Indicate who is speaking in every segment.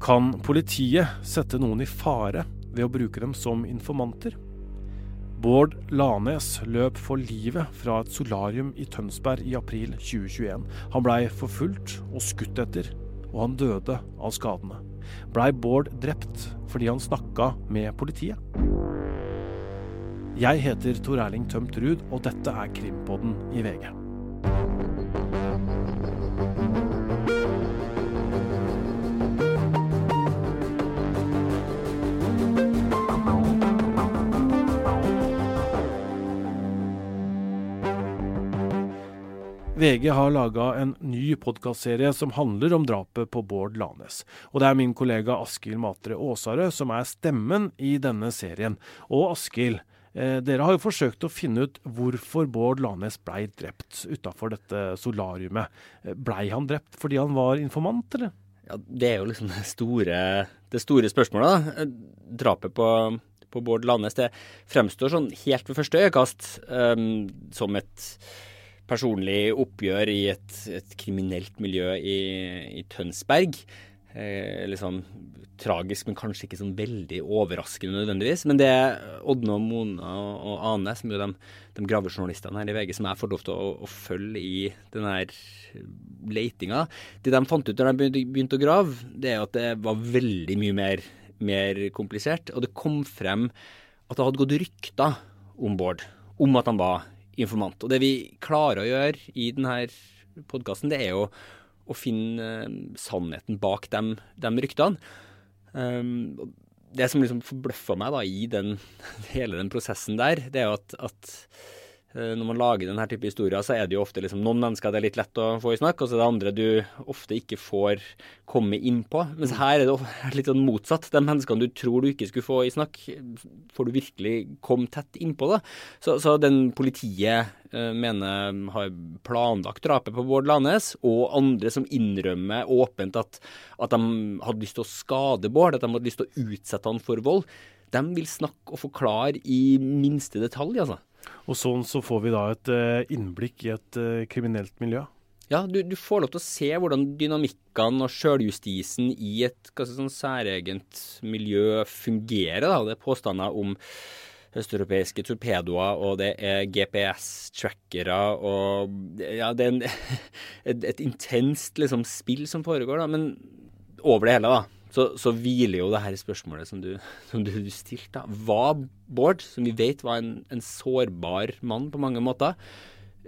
Speaker 1: Kan politiet sette noen i fare ved å bruke dem som informanter? Bård Lanes løp for livet fra et solarium i Tønsberg i april 2021. Han blei forfulgt og skutt etter, og han døde av skadene. Blei Bård drept fordi han snakka med politiet? Jeg heter Tor Erling Tømt Ruud, og dette er Krimpodden i VG. VG har laga en ny podkastserie som handler om drapet på Bård Lanes. Og det er min kollega Askild Matre Aasarød som er stemmen i denne serien. Og Askild, eh, dere har jo forsøkt å finne ut hvorfor Bård Lanes blei drept utafor dette solariumet. Eh, blei han drept fordi han var informant, eller?
Speaker 2: Ja, Det er jo liksom det store, det store spørsmålet. da. Drapet på, på Bård Lanes det fremstår sånn helt ved første øyekast um, som et personlig oppgjør i et, et kriminelt miljø i, i Tønsberg. Eh, liksom tragisk, men kanskje ikke sånn veldig overraskende nødvendigvis. Men det Ådne og Mona og Ane, som er de, de gravejournalistene her i VG, som jeg får lov til å, å følge i denne leitinga Det de fant ut når de begynte, begynte å grave, det er at det var veldig mye mer, mer komplisert. Og det kom frem at det hadde gått rykter om Bård, om at han var informant. Og det vi klarer å gjøre i denne podkasten, det er jo å finne uh, sannheten bak de, ryktene. Um, det som liksom forbløffa meg da i den, hele den prosessen der, det er jo at, at når man lager denne type historier, så er det jo ofte liksom noen mennesker det er litt lett å få i snakk, og så er det andre du ofte ikke får komme inn på. Mens her er det litt sånn motsatt. De menneskene du tror du ikke skulle få i snakk, får du virkelig komme tett innpå. da. Så, så den politiet uh, mener har planlagt drapet på Bård Lanes, og andre som innrømmer åpent at, at de hadde lyst til å skade Bård, at de hadde lyst til å utsette han for vold, de vil snakke og forklare i minste detalj, altså.
Speaker 1: Og sånn så får vi da et uh, innblikk i et uh, kriminelt miljø.
Speaker 2: Ja, du, du, får lov til å se hvordan dynamikkene og sjøljustisen i et sånn særegent miljø fungerer. Da. Det er påstander om østeuropeiske torpedoer, og det er GPS-trackere, og ja, det er en, et, et, intenst liksom, spill som foregår, da. Men over det hele, da, så, så hviler jo det her spørsmålet som du, som du stilte. Var Bård, som vi vet var en, en sårbar mann på mange måter,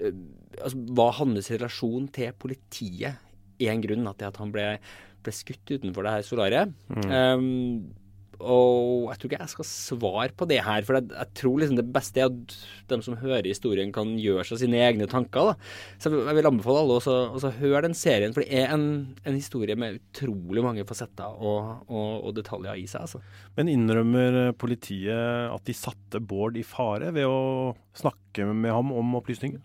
Speaker 2: Eh, altså, Var hans relasjon til politiet én grunn til at han ble, ble, skutt utenfor det her solariet? Mm. Um, og jeg tror ikke jeg skal svare på det her, for jeg, jeg tror liksom det beste er at de som hører historien, kan gjøre seg sine egne tanker. da. Så jeg vil anbefale alle å høre den serien, for det er en, en, historie med utrolig mange fasetter og, og, og detaljer i seg. altså.
Speaker 1: Men innrømmer politiet at de satte Bård i fare ved å snakke med ham om opplysninger?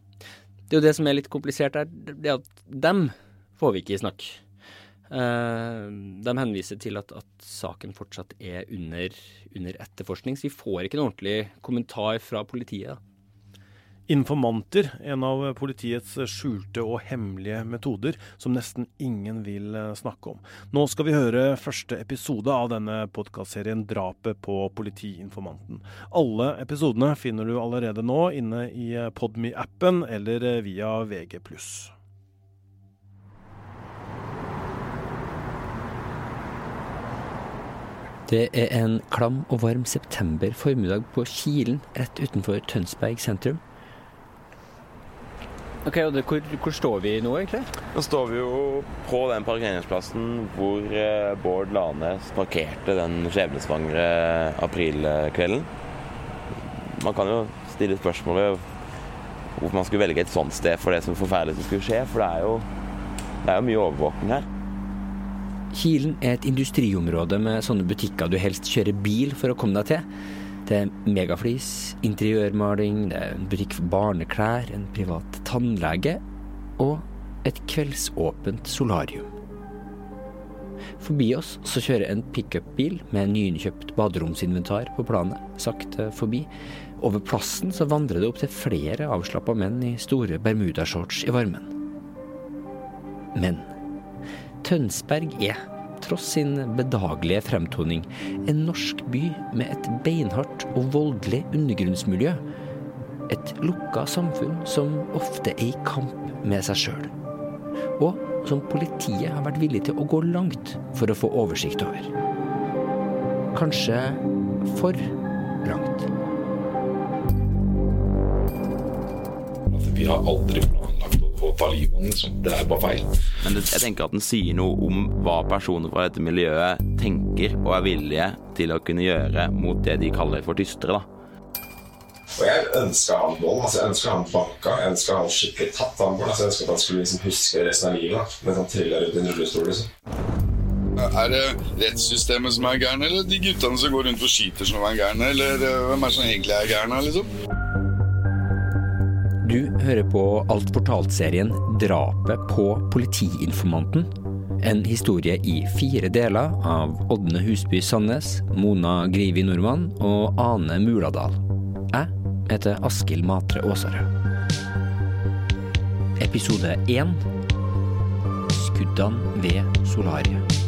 Speaker 2: Det er jo det som er litt komplisert her, det er at dem får vi ikke i snakk. Uh, de henviser til at, at saken fortsatt er under, under, etterforskning, så vi får ikke noen ordentlig kommentar fra politiet.
Speaker 1: Informanter, en av politiets skjulte og hemmelige metoder som nesten ingen vil eh, snakke om. Nå skal vi høre første episode av denne podkastserien 'Drapet på politiinformanten'. Alle episodene finner du allerede nå inne i eh, Podme-appen eller eh, via VG+.
Speaker 2: Det er en klam og varm september formiddag på Kilen rett utenfor Tønsberg sentrum. Ok, og det, hvor, hvor, står vi nå, egentlig?
Speaker 3: Nå står vi jo på den parkeringsplassen hvor eh, Bård Lanes parkerte den skjebnesvangre aprilkvelden. Man kan jo stille spørsmålet hvorfor man skulle velge et sånt sted for det som forferdelig som skulle skje, for det er jo, det er jo mye overvåkning her.
Speaker 2: Kilen er et industriområde med sånne butikker du helst kjører bil for å komme deg til. Det er megaflis, interiørmaling, det er en butikk for barneklær, en privat tannlege og et kveldsåpent solarium. Forbi oss så kjører en pickupbil med nyinnkjøpt baderomsinventar på planet sakte forbi. Over plassen så vandrer det opp til flere avslappa menn i store bermudashorts i varmen. Men Tønsberg er
Speaker 4: tross sin bedagelige fremtoning en norsk by med et beinhardt og voldelig undergrunnsmiljø. Et lukka samfunn som ofte er i kamp med seg sjøl. Og som politiet har vært villig til å gå langt for å få oversikt over. Kanskje for langt.
Speaker 5: Vi har aldri planlagt ta livet av den. Liksom. det er bare feil.
Speaker 3: Men jeg tenker at den sier noe om hva personer fra dette miljøet tenker og er villige til å kunne gjøre mot det de kaller for tystere. da.
Speaker 5: Og jeg ønska han vold. Altså, jeg ønska han banka. Jeg ønska han skikkelig tatt han altså, Jeg ønska at han skulle liksom huske resten av livet. Da. Mens han trilla rundt i en rullestol. liksom.
Speaker 6: Er det rettssystemet som er gærne, eller de guttene som går rundt og skyter som er gærne? Eller eh, hvem er det som egentlig er gærne, liksom?
Speaker 4: Du hører på Alt fortalt-serien 'Drapet på politiinformanten'. En historie i fire deler av Ådne Husby Sandnes, Mona Grivi Nordmann og Ane Muladal. Jeg heter Askild Matre Aasarød. Episode én Skuddene ved solariet.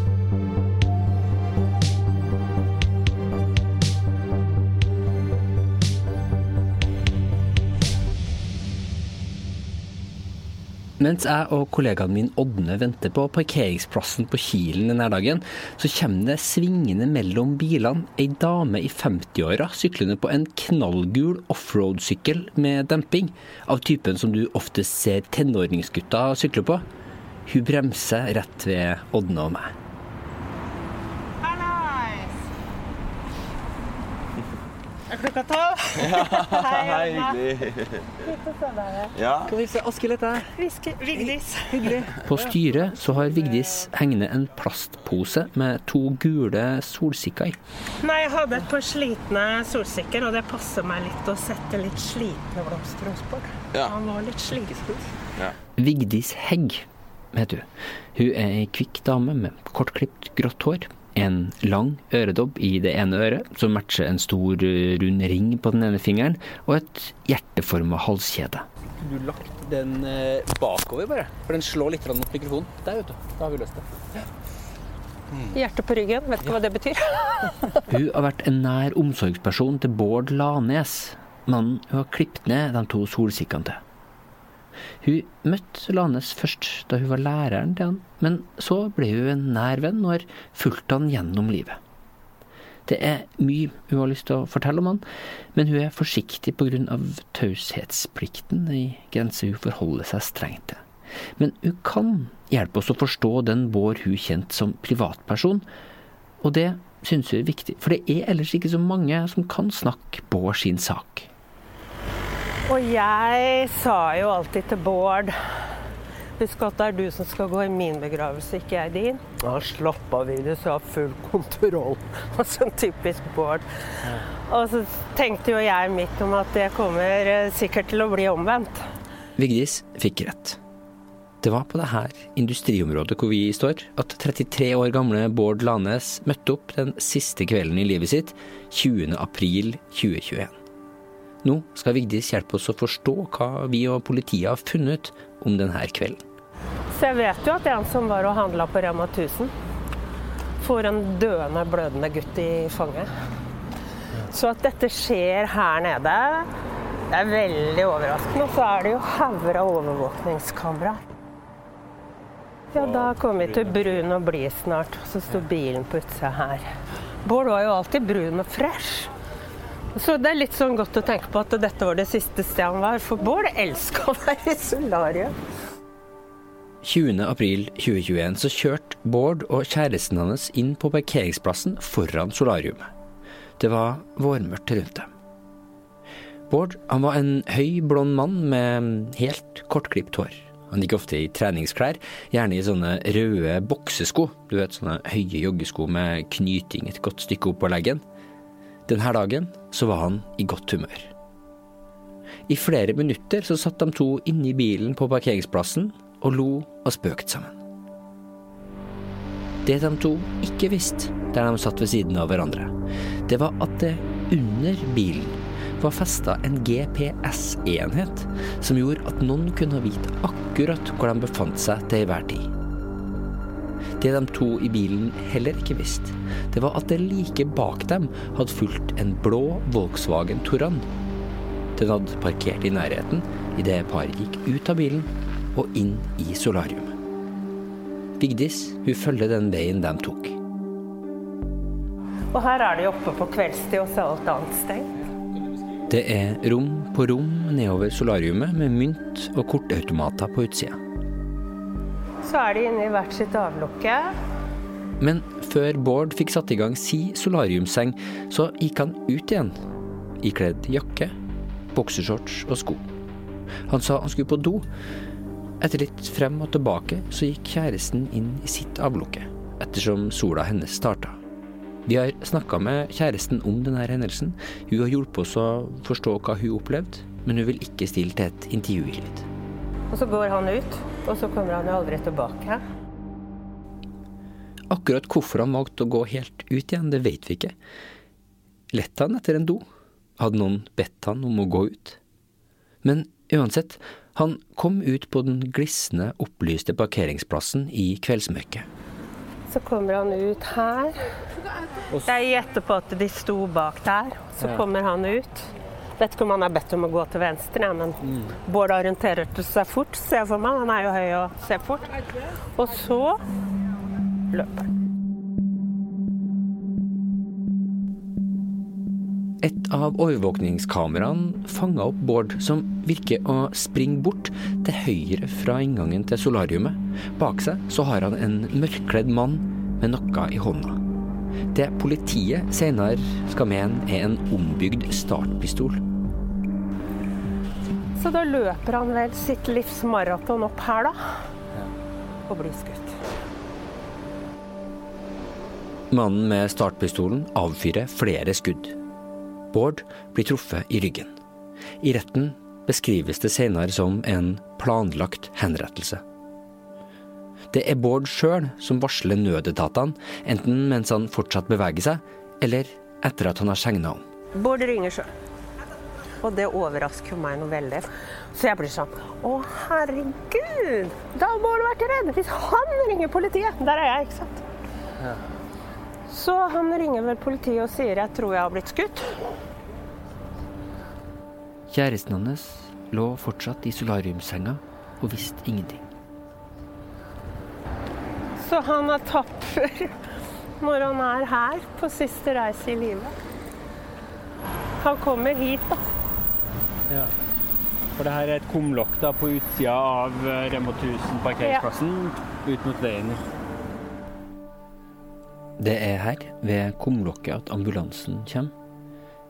Speaker 4: Mens jeg og kollegaen min Ådne venter på parkeringsplassen på Kilen denne dagen, så kommer det svingende mellom bilene ei dame i 50-åra syklende på en knallgul offroad-sykkel med demping, av typen som du ofte ser tenåringsgutter sykle på. Hun bremser rett ved Ådne og meg.
Speaker 7: Hallais! Er klokka tolv? Hei, Anna. Fint å se dere.
Speaker 3: Ja.
Speaker 4: Askild heter jeg.
Speaker 7: Viske- Vigdis.
Speaker 4: Hyggelig. På styret så har Vigdis hengende en plastpose med to gule solsikker i.
Speaker 7: Nei, jeg hadde et par slitne solsikker, og det passer meg litt å sette litt slitne blomster hos Bård.
Speaker 3: Ja.
Speaker 7: Han var litt sliten.
Speaker 4: Vigdis Hegg heter hun. Hun er ei kvikk dame med kortklipt grått hår. En lang øredobb i det ene øret, som matcher en stor eh, rund ring på den ene fingeren, og et hjerteforma halskjede. Du lagt den eh, bakover, bare. For den slår litt mot mikrofonen. Der, vet du. Da har vi løst det.
Speaker 7: Hjertet på ryggen, vet ikke hva det betyr.
Speaker 4: Hun har vært en nær omsorgsperson til Bård Lanes, mannen hun har klippet ned de to solsikkene til. Hun møtte Lanes først da hun var læreren til han, men så ble hun en nær venn og har fulgt han gjennom livet. Det er mye hun har lyst til å fortelle om han, men hun er forsiktig pga. taushetsplikten, ei grense hun forholder seg strengt til. Men hun kan hjelpe oss å forstå den Bård hun kjente som privatperson, og det synes hun er viktig, for det er ellers ikke så mange som kan snakke Bård sin sak.
Speaker 7: Og jeg sa jo alltid til Bård Husk at det er du som skal gå i min begravelse, ikke jeg din. Ja, slapp av, Vigdis, jeg har full kontroll. Sånn typisk Bård. Og så tenkte jo jeg mitt om at det kommer eh, sikkert til å bli omvendt.
Speaker 4: Vigdis fikk rett. Det var på det her industriområdet hvor vi står, at 33 år gamle Bård Lanes møtte opp den siste kvelden i livet sitt, 20. april 2021. Nå skal Vigdis hjelpe oss å forstå hva vi og politiet har funnet om denne kvelden.
Speaker 7: Så jeg vet jo at en som var og handla på Rema 1000, får en døende, blødende gutt i fanget. Så at dette skjer her nede, det er veldig overraskende. Og så er det jo hauger av overvåkningskamera. Ja, da kommer vi til brun og blid snart. Så står bilen på utsida her. Bård var jo alltid brun og fresh. Så det er litt sånn godt å tenke på at dette var det siste stedet han var. For Bård elska å være i solariet.
Speaker 4: 20. april 2021 så kjørte Bård og kjæresten hans inn på parkeringsplassen foran solariumet. Det var vårmørkt rundt dem. Bård han var en høy, blond mann med helt kortklipt hår. Han gikk ofte i treningsklær, gjerne i sånne røde boksesko, du vet sånne høye joggesko med knyting et godt stykke opp på leggen. Denne dagen så var han i godt humør. I flere minutter så satt de to inne i bilen på parkeringsplassen og lo og spøkte sammen. Det de to ikke visste der de satt ved siden av hverandre, det var at det under bilen var festa en GPS-enhet som gjorde at noen kunne vite akkurat hvor de befant seg til enhver tid. Det de to i bilen heller ikke visste, det var at det like bak dem hadde fulgt en blå Volkswagen Touran. Den hadde parkert i nærheten idet paret gikk ut av bilen og inn i solarium. Vigdis hun følger den veien de tok.
Speaker 7: Og her er de oppe på kveldstid, og så er alt annet stengt.
Speaker 4: Det er rom på rom nedover solariumet med mynt og kortautomater på utsida.
Speaker 7: Så er de inne i hvert sitt avlukke.
Speaker 4: Men før Bård fikk satt i gang si solariumsseng, så gikk han ut igjen. Ikledd jakke, boksershorts og sko. Han sa han skulle på do. Etter litt frem og tilbake så gikk kjæresten inn i sitt avlukke, ettersom sola hennes starta. Vi har snakka med kjæresten om denne hendelsen. Hun har hjulpet oss å forstå hva hun opplevde, men hun vil ikke stille til et intervju hit.
Speaker 7: Og så går han ut, og så kommer han jo aldri tilbake.
Speaker 4: Akkurat hvorfor han valgte å gå helt ut igjen, det vet vi ikke. Lette han etter en do? Hadde noen bedt han om å gå ut? Men uansett, han kom ut på den glisne, opplyste parkeringsplassen i kveldsmørket.
Speaker 7: Så kommer han ut her. Jeg gjetter på at de sto bak der. Så kommer han ut. Vet ikke om han er bedt om å gå til venstre, men Bård orienterer seg fort, ser jeg for meg. Han er jo høy og ser fort. Og så løper han.
Speaker 4: Et av overvåkningskameraene fanga opp Bård, som virker å springe bort til høyre fra inngangen til solariumet. Bak seg så har han en mørkkledd mann med noe i hånda. Det politiet senere skal mene er en ombygd startpistol.
Speaker 7: Så da løper han vel sitt livs maraton opp her, da. Og blir skutt.
Speaker 4: Mannen med startpistolen avfyrer flere skudd. Bård blir truffet i ryggen. I retten beskrives det senere som en planlagt henrettelse. Det er Bård sjøl som varsler nødetatene, enten mens han fortsatt beveger seg, eller etter at han har segna om.
Speaker 7: Bård ringer sjøl. Og det overrasker meg noe veldig. Så jeg blir sånn Å, herregud! Da må du være redd! Hvis han ringer politiet! Der er jeg, ikke sant? Så han ringer vel politiet og sier jeg tror jeg har blitt skutt.
Speaker 4: Kjæresten hans lå fortsatt i solariumssenga og visste ingenting.
Speaker 7: Så han er tapper når han er her på siste reise i livet. Han kommer hit, da.
Speaker 1: Ja. For det her er et kumlokk da på utsida av Remo Rema 1000 parkeringsplassen ut mot veien.
Speaker 4: Det er her, ved kumlokket, at ambulansen kommer.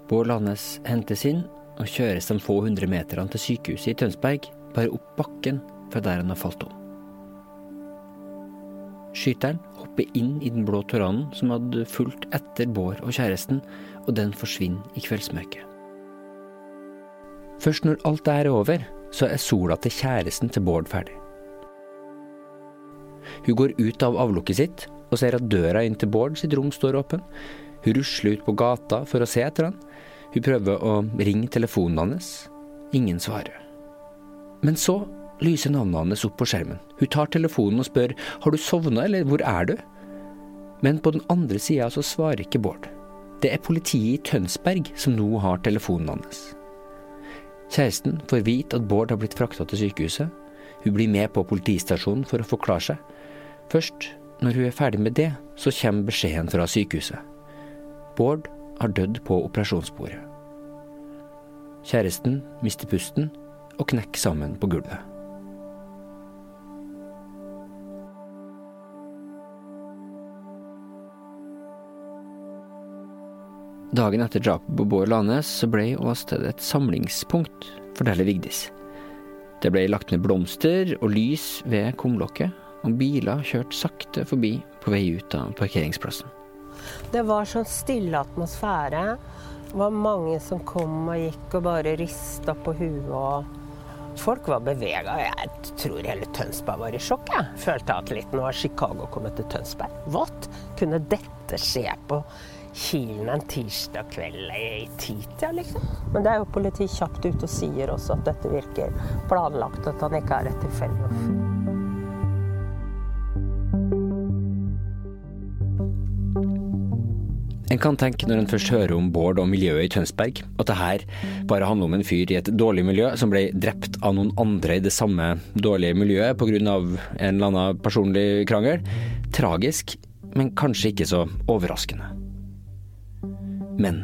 Speaker 4: Bård Lanes hentes inn og kjøres de få hundre meterne til sykehuset i Tønsberg, bare opp bakken fra der han har falt om. Skyteren hopper inn i den blå Toranen som hadde fulgt etter Bård og kjæresten, og den forsvinner i kveldsmørket. Først når alt er over, så er sola til kjæresten til Bård ferdig. Hun går ut av avlukket sitt og ser at døra inn til Bård sitt rom står åpen. Hun rusler ut på gata for å se etter han. Hun prøver å ringe telefonen hans. Ingen svarer. Men så lyser navnet hans opp på skjermen. Hun tar telefonen og spør har du sovna, eller hvor er du? Men på den andre sida så svarer ikke Bård. Det er politiet i Tønsberg som nå har telefonen hans. Kjæresten får vite at Bård har blitt frakta til sykehuset. Hun blir med på politistasjonen for å forklare seg. Først når hun er ferdig med det, så kommer beskjeden fra sykehuset. Bård har dødd på operasjonsbordet. Kjæresten mister pusten og knekker sammen på gulvet. Dagen etter drapet på Bård Lanes så ble åstedet et samlingspunkt, forteller Vigdis. Det ble lagt ned blomster og lys ved kumlokket, og biler kjørte sakte forbi på vei ut av parkeringsplassen.
Speaker 7: Det var sånn stille atmosfære. Det var mange som kom og gikk og bare rista på huet. og Folk var bevega. Jeg tror hele Tønsberg var i sjokk. Jeg følte at litt nå har Chicago kommet til Tønsberg. What? Kunne dette skje på Kilen en tirsdag kveld i titida, liksom. Men det er jo politiet kjapt ute og sier også at dette virker planlagt, at han ikke er et tilfeldig offer.
Speaker 4: En kan tenke når en først hører om Bård og miljøet i Tønsberg, at det her bare handler om en fyr i et dårlig miljø som ble drept av noen andre i det samme dårlige miljøet pga. en eller annen personlig krangel. Tragisk, men kanskje ikke så overraskende. Men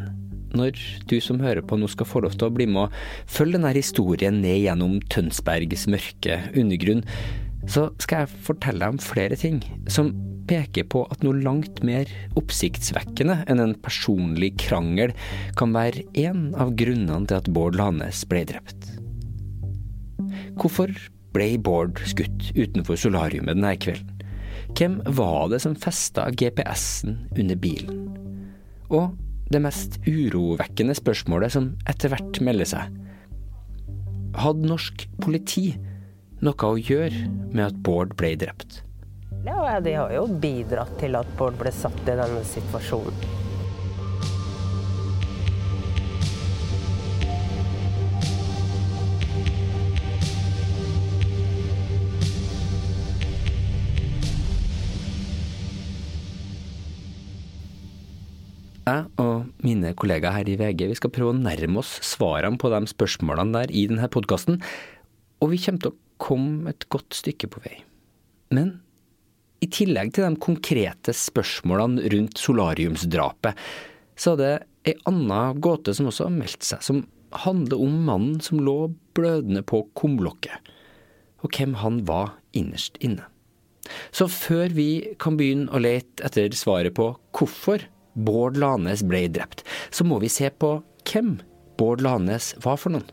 Speaker 4: når du som hører på nå skal få lov til å bli med og følge denne historien ned gjennom Tønsbergs mørke undergrunn, så skal jeg fortelle deg om flere ting som peker på at noe langt mer oppsiktsvekkende enn en personlig krangel kan være en av grunnene til at Bård Lanes ble drept. Hvorfor ble Bård skutt utenfor solariumet denne kvelden? Hvem var det som festa GPS-en under bilen? Og det mest urovekkende spørsmålet som etter hvert melder seg. Hadde norsk politi noe å gjøre med at Bård ble drept?
Speaker 7: Ja, de har jo bidratt til at Bård ble satt i denne situasjonen.
Speaker 4: Mine kollegaer her i VG vi skal prøve å nærme oss svarene på de spørsmålene der i denne podkasten, og vi kommer til å komme et godt stykke på vei. Men i tillegg til de konkrete spørsmålene rundt solariumsdrapet, så er det ei anna gåte som også har meldt seg, som handler om mannen som lå blødende på kumlokket, og hvem han var innerst inne. Så før vi kan begynne å lete etter svaret på hvorfor Bård Lanes ble drept, så må vi se på hvem Bård Lanes var for noen.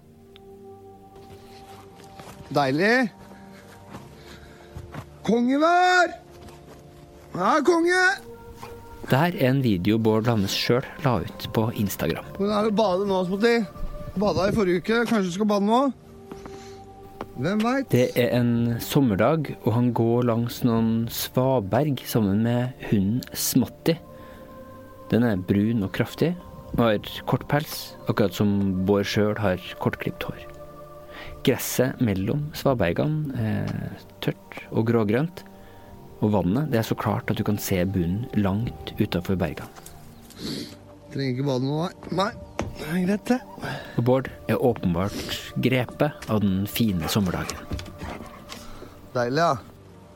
Speaker 8: Deilig. Kongevær! Ja, konge!
Speaker 4: Det her er en video Bård Lanes sjøl la ut på Instagram.
Speaker 8: Hvordan er det å bade nå, Smotti? Bada i forrige uke. Kanskje du skal bade nå? Hvem veit?
Speaker 4: Det er en sommerdag, og han går langs noen svaberg sammen med hunden Smotti. Den er brun og kraftig og har kort pels, akkurat som Bård sjøl har kortklipt hår. Gresset mellom svabergene er tørt og grågrønt, og vannet det er så klart at du kan se bunnen langt utafor bergene.
Speaker 8: Trenger ikke bade nå, nei. Det er greit, det.
Speaker 4: Og Bård er åpenbart grepet av den fine sommerdagen.
Speaker 8: Deilig, ja.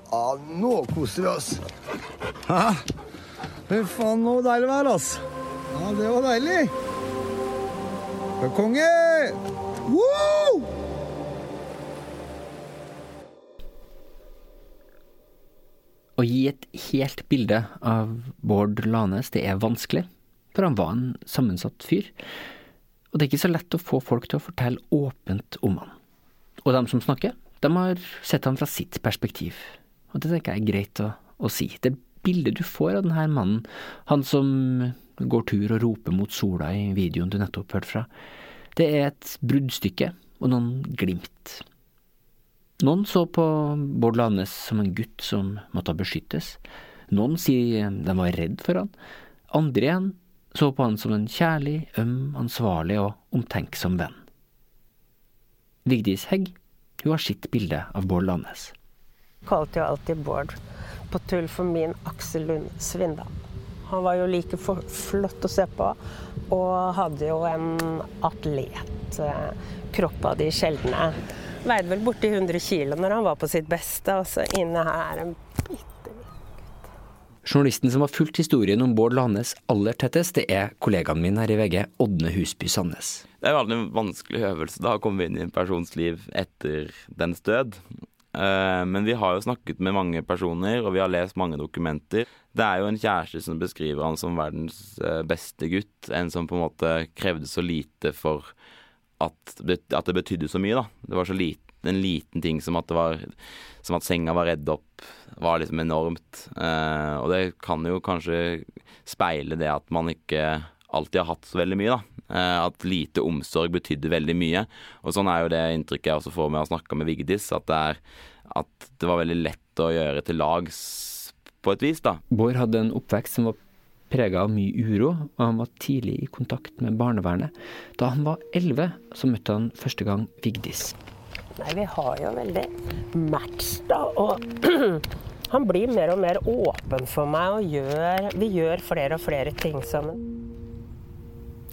Speaker 8: Ja, nå koser vi oss. Hæ? Fy faen, nå deilig vær, ass. Ja, det var deilig. Konge! Woo!
Speaker 4: Å gi et helt bilde av Bård Lanes, det er vanskelig, for han var en sammensatt fyr. Og det er ikke så lett å få folk til å fortelle åpent om han. Og de som snakker, de har sett han fra sitt perspektiv. Og det tenker jeg er greit å, å si. Det bildet du får av denne mannen, han som går tur og roper mot sola i videoen du nettopp hørte fra, det er et bruddstykke og noen glimt. Noen så på Bård Lanes som en gutt som måtte beskyttes. Noen sier de var redd for han. Andre igjen så på han som en kjærlig, øm, ansvarlig og omtenksom venn. Vigdis Hegg hun har sitt bilde av Bård Lanes.
Speaker 7: Kalte jo alltid Bård på tull for min Aksel Lund Svindal. Han var jo like flott å se på, og hadde jo en atlet. Kropp av de sjeldne. Veide vel borti 100 kg når han var på sitt beste, og så inne her en bitte gutt.
Speaker 4: Journalisten som har fulgt historien om Bård Lanes aller tettest, det er kollegaen min her i VG, Ådne Husby Sandnes.
Speaker 3: Det er jo alltid en vanskelig øvelse da, å komme inn i en persons liv etter dens død. Eh, men vi har jo snakket med mange personer, og vi har lest mange dokumenter. Det er jo en kjæreste som beskriver han som verdens eh, beste gutt. En som på en måte krevde så lite for at, at det betydde så mye, da. Det var så lite, en liten ting som at, var, som at senga var redd opp, var liksom enormt. Eh, og det kan jo kanskje speile det at man ikke alltid har hatt så veldig mye, da. At lite omsorg betydde veldig mye. Og sånn er jo det inntrykket jeg også får med å snakke med Vigdis, at det, er, at det var veldig lett å gjøre til lags på et vis, da.
Speaker 4: Bård hadde en oppvekst som var prega av mye uro, og han var tidlig i kontakt med barnevernet. Da han var elleve, så møtte han første gang Vigdis.
Speaker 7: Nei, vi har jo veldig match, da. Og Han blir mer og mer åpen for meg, og gjør, vi gjør flere og flere ting sammen.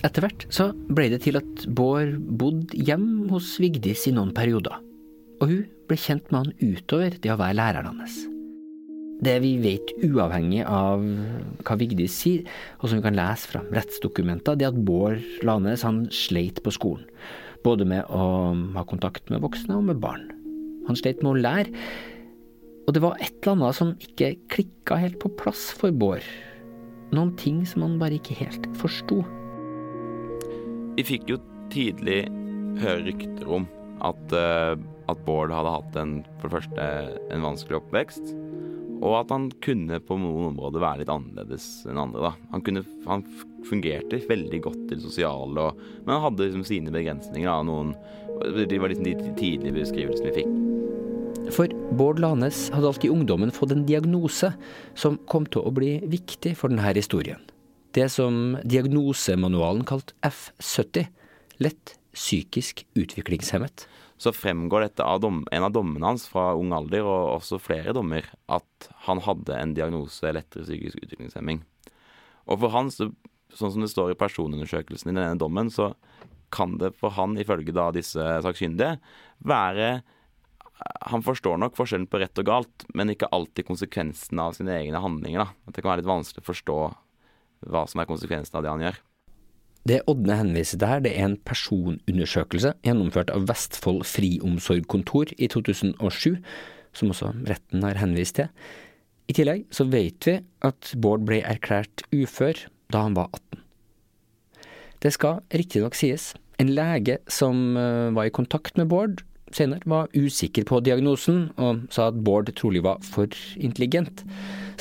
Speaker 4: Etter hvert så ble det til at Bård bodde hjem hos Vigdis i noen perioder, og hun ble kjent med han utover det å være læreren hans. Det vi vet uavhengig av hva Vigdis sier, og som vi kan lese fra rettsdokumenter, det er at Bård Lanes han sleit på skolen. Både med å ha kontakt med voksne og med barn. Han sleit med å lære, og det var et eller annet som ikke klikka helt på plass for Bård. Noen ting som han bare ikke helt forsto.
Speaker 3: Vi fikk jo tidlig høre rykter om at, uh, at Bård hadde hatt en, for det første en vanskelig oppvekst. Og at han kunne på noen områder være litt annerledes enn andre. da. Han, kunne, han fungerte veldig godt i det sosiale, og, men han hadde liksom sine begrensninger. Da, noen, det var liksom de tidlige beskrivelsene vi fikk.
Speaker 4: For Bård Lanes hadde alltid i ungdommen fått en diagnose som kom til å bli viktig for denne historien. Det som diagnosemanualen kalt F70, lett psykisk utviklingshemmet.
Speaker 3: Så fremgår dette av dom, en av dommene hans fra ung alder, og også flere dommer, at han hadde en diagnose lettere psykisk utviklingshemming. Og for han, så, sånn som det står i personundersøkelsen i denne dommen, så kan det for han, ifølge da disse sakkyndige, være han forstår nok forskjellen på rett og galt, men ikke alltid konsekvensen av sine egne handlinger. Da. At det kan være litt vanskelig å forstå hva som er konsekvensen av det han gjør.
Speaker 4: Det Ådne henviser til her, det er en personundersøkelse gjennomført av Vestfold friomsorgkontor i 2007, som også retten har henvist til. I tillegg så vet vi at Bård ble erklært ufør da han var 18. Det skal riktignok sies, en lege som eh, var i kontakt med Bård, senere var usikker på diagnosen, og sa at Bård trolig var for intelligent.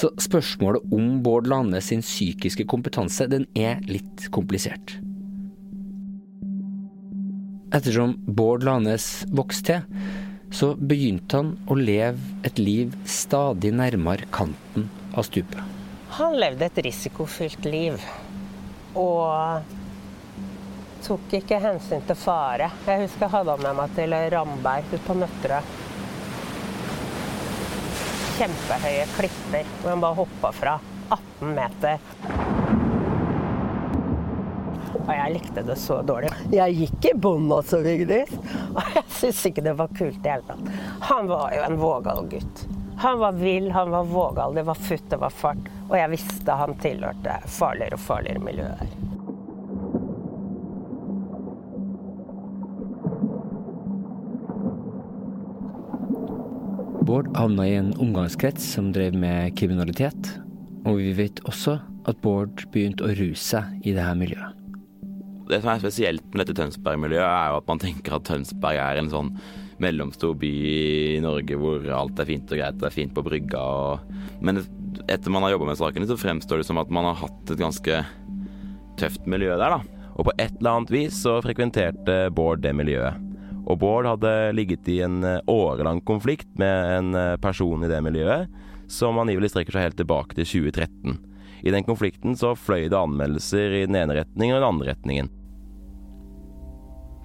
Speaker 4: Så spørsmålet om Bård Lane sin psykiske kompetanse, den er litt komplisert. Ettersom Bård Lanes vokste til, så begynte han å leve et liv stadig nærmere kanten av stupet.
Speaker 7: Han levde et risikofylt liv. Og tok ikke hensyn til fare. Jeg husker jeg hadde han med meg til Ramberg ute på Nøtterøy. Kjempehøye klipper hvor han bare hoppa fra 18 meter. Og jeg likte det så dårlig. Jeg gikk i bånn også, Vigdis. Og jeg syntes ikke det var kult i det hele tatt. Han var jo en vågal gutt. Han var vill, han var vågal. Det var futt, det var fart. Og jeg visste han tilhørte farligere og farligere miljøer.
Speaker 4: Bård havna i en omgangskrets som drev med kriminalitet, og vi vet også at Bård begynte å ruse seg i dette miljøet.
Speaker 3: Det som er spesielt med dette Tønsberg-miljøet, er jo at man tenker at Tønsberg er en sånn mellomstor by i Norge hvor alt er fint og greit, det er fint på brygga og Men etter man har jobba med sakene, så fremstår det som at man har hatt et ganske tøft miljø der, da. Og på et eller annet vis så frekventerte Bård det miljøet. Og Bård hadde ligget i en eh, årelang konflikt med en eh, person i det miljøet, som angivelig strekker seg helt tilbake til 2013. I den konflikten så fløy det anmeldelser i den ene retningen og den andre retningen.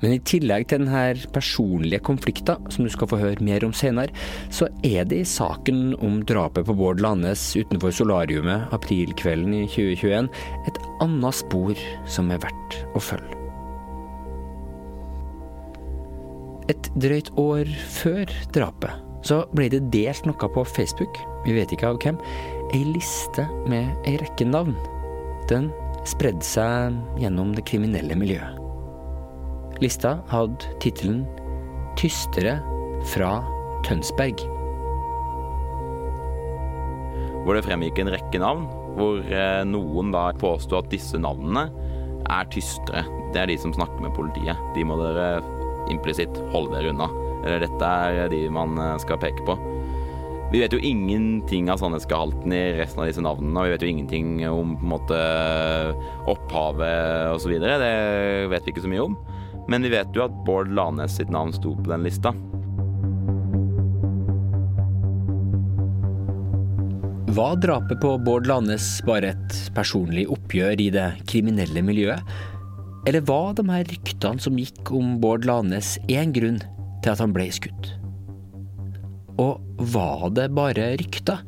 Speaker 4: Men i tillegg til denne personlige konflikten, som du skal få høre mer om senere, så er det i saken om drapet på Bård Landes utenfor solariumet aprilkvelden i 2021 et annet spor som er verdt å følge. Et drøyt år før drapet så ble det delt noe på Facebook, vi vet ikke av hvem, ei liste med ei rekke navn. Den spredde seg gjennom det kriminelle miljøet. Lista hadde tittelen 'Tystere fra Tønsberg'.
Speaker 3: Hvor det fremgikk en rekke navn, hvor eh, noen da påsto at disse navnene er tystere. Det er de som snakker med politiet. De må dere implisitt holde dere unna. Eller dette er de man eh, skal peke på. Vi vet jo ingenting av sannhetsgehalten i resten av disse navnene, og vi vet jo ingenting om på en måte opphavet osv. Det vet vi ikke så mye om. Men vi vet jo at Bård Lanes sitt navn sto på den lista.
Speaker 4: Var drapet på Bård Lanes bare et personlig oppgjør i det kriminelle miljøet? Eller var de her ryktene som gikk om Bård Lanes én grunn til at han ble skutt? Og var det bare rykter?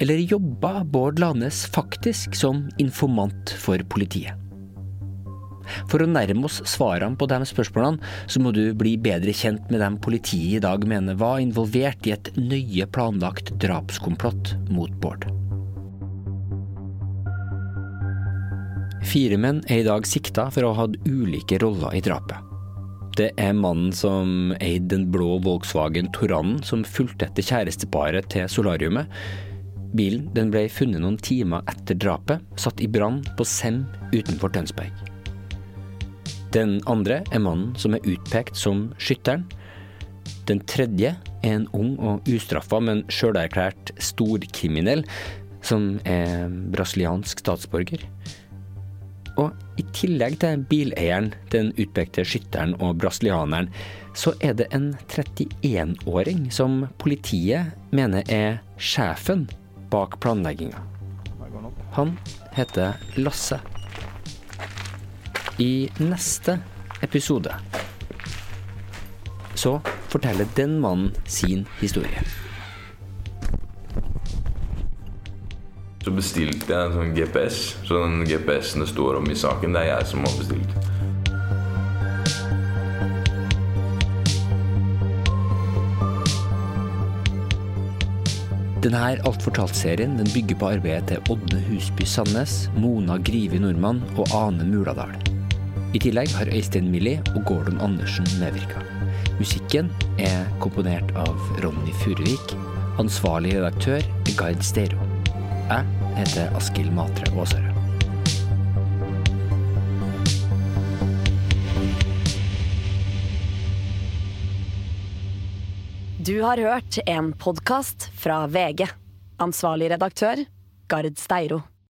Speaker 4: Eller jobba Bård Lanes faktisk som informant for politiet? For å nærme oss svarene på de spørsmålene, så må du bli bedre kjent med dem politiet i dag mener var involvert i et nøye planlagt drapskomplott mot Bård. Fire menn er i dag sikta for å ha hatt ulike roller i drapet. Det er mannen som eide den blå Volkswagen Toranen som fulgte etter kjæresteparet til solariumet. Bilen den ble funnet noen timer etter drapet, satt i brann på Sem utenfor Tønsberg. Den andre er mannen som er utpekt som skytteren. Den tredje er en ung og ustraffa, men sjølerklært storkriminell, som er brasiliansk statsborger. Og i tillegg til bileieren, den utpekte skytteren og brasilianeren, så er det en 31-åring som politiet mener er sjefen bak planlegginga. Han heter Lasse. I neste episode så forteller den mannen sin historie.
Speaker 9: Så bestilte jeg en sånn GPS. Så den GPS-en det står om i saken, det er jeg som har bestilt.
Speaker 4: Denne Alt fortalt-serien den bygger på arbeidet til Ådne Husby Sandnes, Mona Grivi Nordmann og Ane Muladal. I tillegg har Øystein Millie og Gordon Andersen medvirka. Musikken er komponert av Ronny Furuvik. Ansvarlig redaktør er Gard Steiro. Jeg heter Askild Matre Aasøre.
Speaker 10: Du har hørt en podkast fra VG. Ansvarlig redaktør, Gard Steiro.